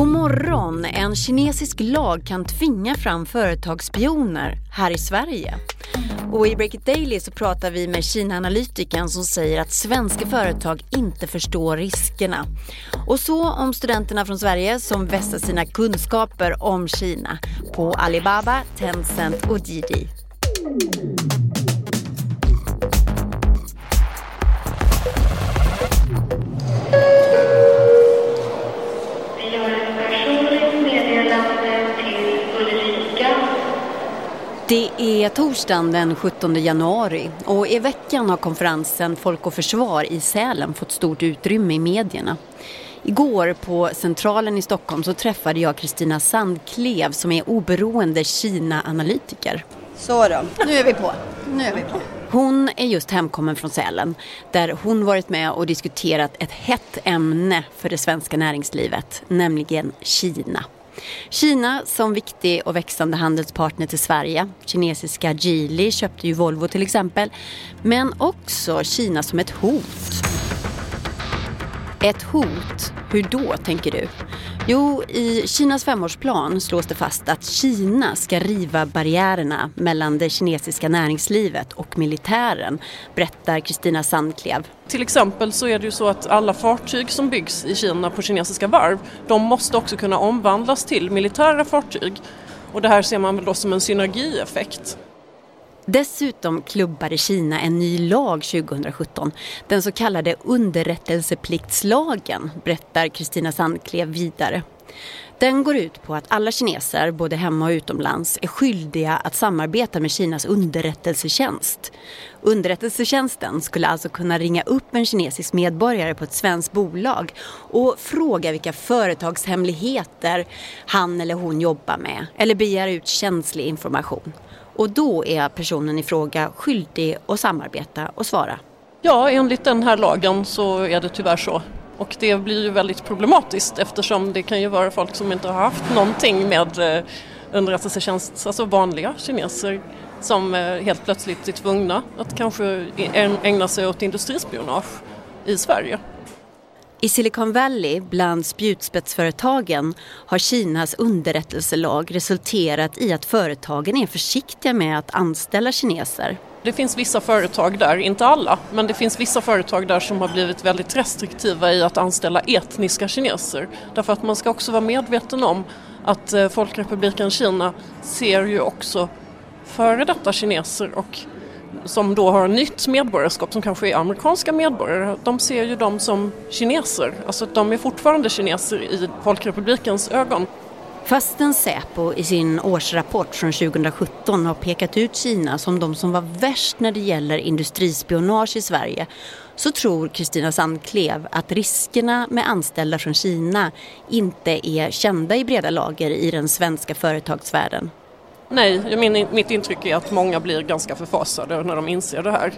God morgon! En kinesisk lag kan tvinga fram företagsspioner här i Sverige. Och i Break It Daily så pratar vi med Kina-analytikern som säger att svenska företag inte förstår riskerna. Och så om studenterna från Sverige som vässar sina kunskaper om Kina på Alibaba, Tencent och Didi. Det är torsdagen den 17 januari och i veckan har konferensen Folk och Försvar i Sälen fått stort utrymme i medierna. Igår på Centralen i Stockholm så träffade jag Kristina Sandklev som är oberoende Kina-analytiker. Så då, nu är vi på. Nu är vi på. Hon är just hemkommen från Sälen där hon varit med och diskuterat ett hett ämne för det svenska näringslivet, nämligen Kina. Kina som viktig och växande handelspartner till Sverige. Kinesiska Geely köpte ju Volvo till exempel. Men också Kina som ett hot. Ett hot? Hur då, tänker du? Jo, i Kinas femårsplan slås det fast att Kina ska riva barriärerna mellan det kinesiska näringslivet och militären, berättar Kristina Sandklev. Till exempel så är det ju så att alla fartyg som byggs i Kina på kinesiska varv, de måste också kunna omvandlas till militära fartyg. Och det här ser man väl då som en synergieffekt. Dessutom klubbade Kina en ny lag 2017, den så kallade underrättelsepliktslagen, berättar Kristina Sandklev vidare. Den går ut på att alla kineser, både hemma och utomlands, är skyldiga att samarbeta med Kinas underrättelsetjänst. Underrättelsetjänsten skulle alltså kunna ringa upp en kinesisk medborgare på ett svenskt bolag och fråga vilka företagshemligheter han eller hon jobbar med eller begära ut känslig information. Och då är personen i fråga skyldig att samarbeta och svara. Ja, enligt den här lagen så är det tyvärr så. Och det blir ju väldigt problematiskt eftersom det kan ju vara folk som inte har haft någonting med eh, underrättelsetjänst, alltså vanliga kineser som eh, helt plötsligt är tvungna att kanske e-, ägna sig åt industrispionage i Sverige. I Silicon Valley, bland spjutspetsföretagen, har Kinas underrättelselag resulterat i att företagen är försiktiga med att anställa kineser. Det finns vissa företag där, inte alla, men det finns vissa företag där som har blivit väldigt restriktiva i att anställa etniska kineser. Därför att man ska också vara medveten om att eh, Folkrepubliken Kina ser ju också före detta kineser och som då har nytt medborgarskap som kanske är amerikanska medborgare, de ser ju dem som kineser. Alltså de är fortfarande kineser i Folkrepublikens ögon. Fastän Säpo i sin årsrapport från 2017 har pekat ut Kina som de som var värst när det gäller industrispionage i Sverige så tror Kristina Sandklev att riskerna med anställda från Kina inte är kända i breda lager i den svenska företagsvärlden. Nej, min, mitt intryck är att många blir ganska förfasade när de inser det här.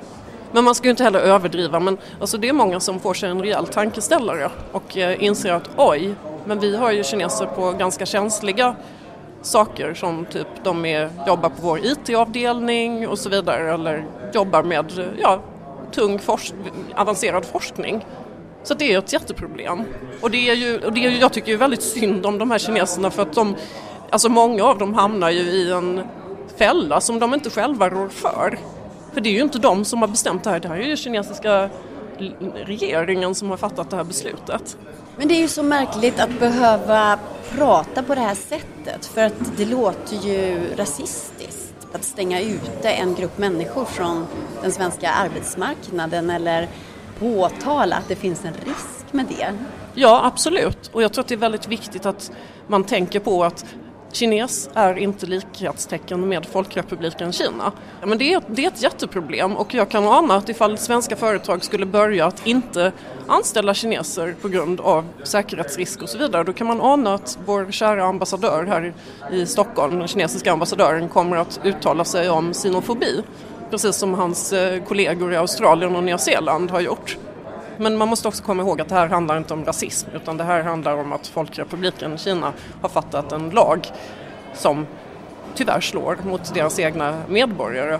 Men man ska ju inte heller överdriva, men alltså det är många som får sig en rejäl tankeställare och eh, inser att oj, men vi har ju kineser på ganska känsliga saker som typ de är, jobbar på vår IT-avdelning och så vidare eller jobbar med ja, tung forsk avancerad forskning. Så det är ett jätteproblem. Och det är ju, och det är, jag tycker ju väldigt synd om de här kineserna för att de Alltså många av dem hamnar ju i en fälla som de inte själva rår för. För det är ju inte de som har bestämt det här, det här är ju kinesiska regeringen som har fattat det här beslutet. Men det är ju så märkligt att behöva prata på det här sättet för att det låter ju rasistiskt att stänga ute en grupp människor från den svenska arbetsmarknaden eller påtala att det finns en risk med det. Ja, absolut. Och jag tror att det är väldigt viktigt att man tänker på att kines är inte likhetstecken med Folkrepubliken Kina. Men det är, det är ett jätteproblem och jag kan ana att ifall svenska företag skulle börja att inte anställa kineser på grund av säkerhetsrisk och så vidare då kan man ana att vår kära ambassadör här i Stockholm, den kinesiska ambassadören, kommer att uttala sig om sinofobi precis som hans eh, kollegor i Australien och Nya Zeeland har gjort. Men man måste också komma ihåg att det här handlar inte om rasism utan det här handlar om att Folkrepubliken Kina har fattat en lag som tyvärr slår mot deras egna medborgare.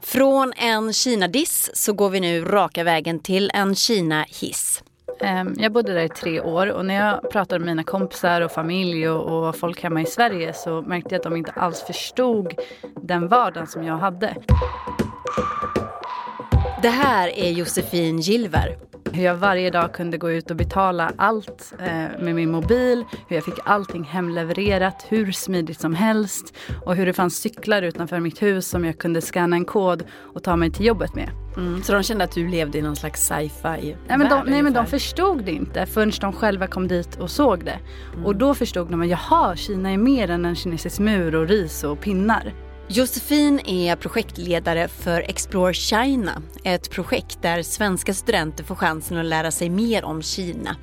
Från en Kina-diss så går vi nu raka vägen till en Kina-hiss. Ehm, jag bodde där i tre år och när jag pratade med mina kompisar och familj och, och folk hemma i Sverige så märkte jag att de inte alls förstod den vardagen som jag hade. Det här är Josefin Gilver. Hur jag varje dag kunde gå ut och betala allt eh, med min mobil. Hur jag fick allting hemlevererat hur smidigt som helst. Och hur det fanns cyklar utanför mitt hus som jag kunde scanna en kod och ta mig till jobbet med. Mm, så de kände att du levde i någon slags sci-fi nej, men de, nej men de förstod det inte förrän de själva kom dit och såg det. Mm. Och då förstod de att jaha, Kina är mer än en kinesisk mur och ris och pinnar. Josefin är projektledare för Explore China, ett projekt där svenska studenter får chansen att lära sig mer om Kina.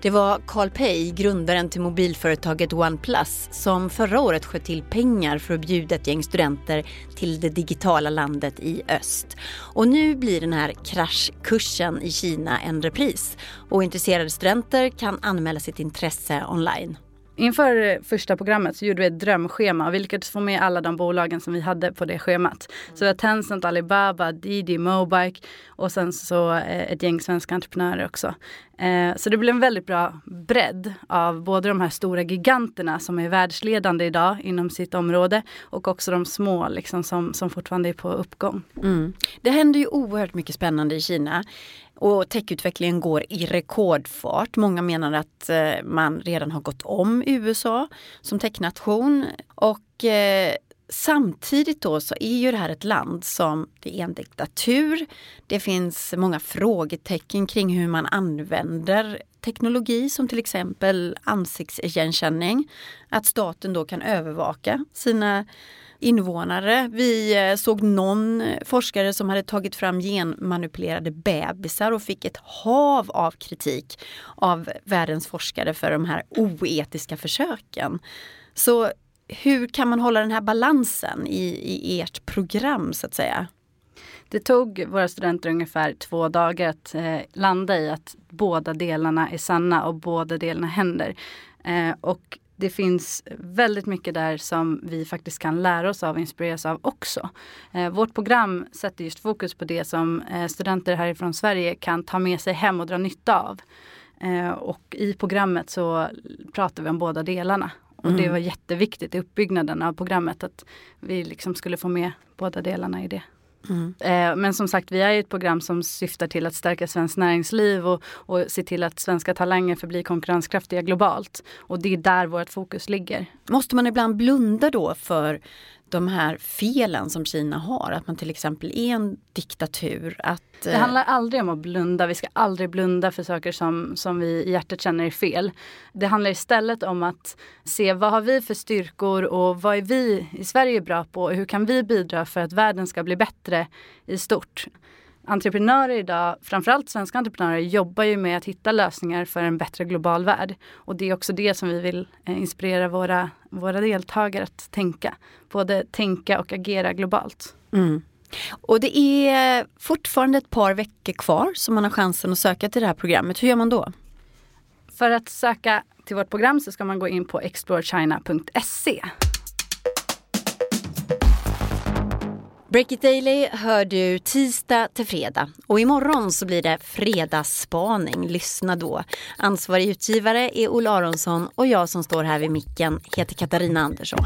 Det var Carl Pei, grundaren till mobilföretaget OnePlus, som förra året sköt till pengar för att bjuda ett gäng studenter till det digitala landet i öst. Och nu blir den här kraschkursen i Kina en repris och intresserade studenter kan anmäla sitt intresse online. Inför första programmet så gjorde vi ett drömschema och vi lyckades få med alla de bolagen som vi hade på det schemat. Så det var Tencent, Alibaba, Didi, Mobike och sen så eh, ett gäng svenska entreprenörer också. Eh, så det blev en väldigt bra bredd av både de här stora giganterna som är världsledande idag inom sitt område och också de små liksom, som, som fortfarande är på uppgång. Mm. Det händer ju oerhört mycket spännande i Kina. Och techutvecklingen går i rekordfart. Många menar att eh, man redan har gått om USA som technation. Och eh, samtidigt då så är ju det här ett land som det är en diktatur. Det finns många frågetecken kring hur man använder teknologi som till exempel ansiktsigenkänning. Att staten då kan övervaka sina invånare. Vi eh, såg någon eh, forskare som hade tagit fram genmanipulerade bebisar och fick ett hav av kritik av världens forskare för de här oetiska försöken. Så hur kan man hålla den här balansen i, i ert program så att säga? Det tog våra studenter ungefär två dagar att eh, landa i att båda delarna är sanna och båda delarna händer. Eh, och det finns väldigt mycket där som vi faktiskt kan lära oss av och inspireras av också. Eh, vårt program sätter just fokus på det som eh, studenter härifrån Sverige kan ta med sig hem och dra nytta av. Eh, och i programmet så pratar vi om båda delarna. Och mm. det var jätteviktigt i uppbyggnaden av programmet att vi liksom skulle få med båda delarna i det. Mm. Eh, men som sagt, vi är ett program som syftar till att stärka svenskt näringsliv och, och se till att svenska talanger förblir konkurrenskraftiga globalt. Och det är där vårt fokus ligger. Måste man ibland blunda då för de här felen som Kina har. Att man till exempel är en diktatur. Att, det handlar aldrig om att blunda. Vi ska aldrig blunda för saker som, som vi i hjärtat känner är fel. Det handlar istället om att se vad har vi för styrkor och vad är vi i Sverige bra på och hur kan vi bidra för att världen ska bli bättre i stort entreprenörer idag, framförallt svenska entreprenörer, jobbar ju med att hitta lösningar för en bättre global värld. Och det är också det som vi vill eh, inspirera våra, våra deltagare att tänka. Både tänka och agera globalt. Mm. Och det är fortfarande ett par veckor kvar som man har chansen att söka till det här programmet. Hur gör man då? För att söka till vårt program så ska man gå in på explorechina.se. Break It Daily hör du tisdag till fredag och imorgon så blir det fredagsspaning. Lyssna då. Ansvarig utgivare är Ola Aronsson och jag som står här vid micken heter Katarina Andersson.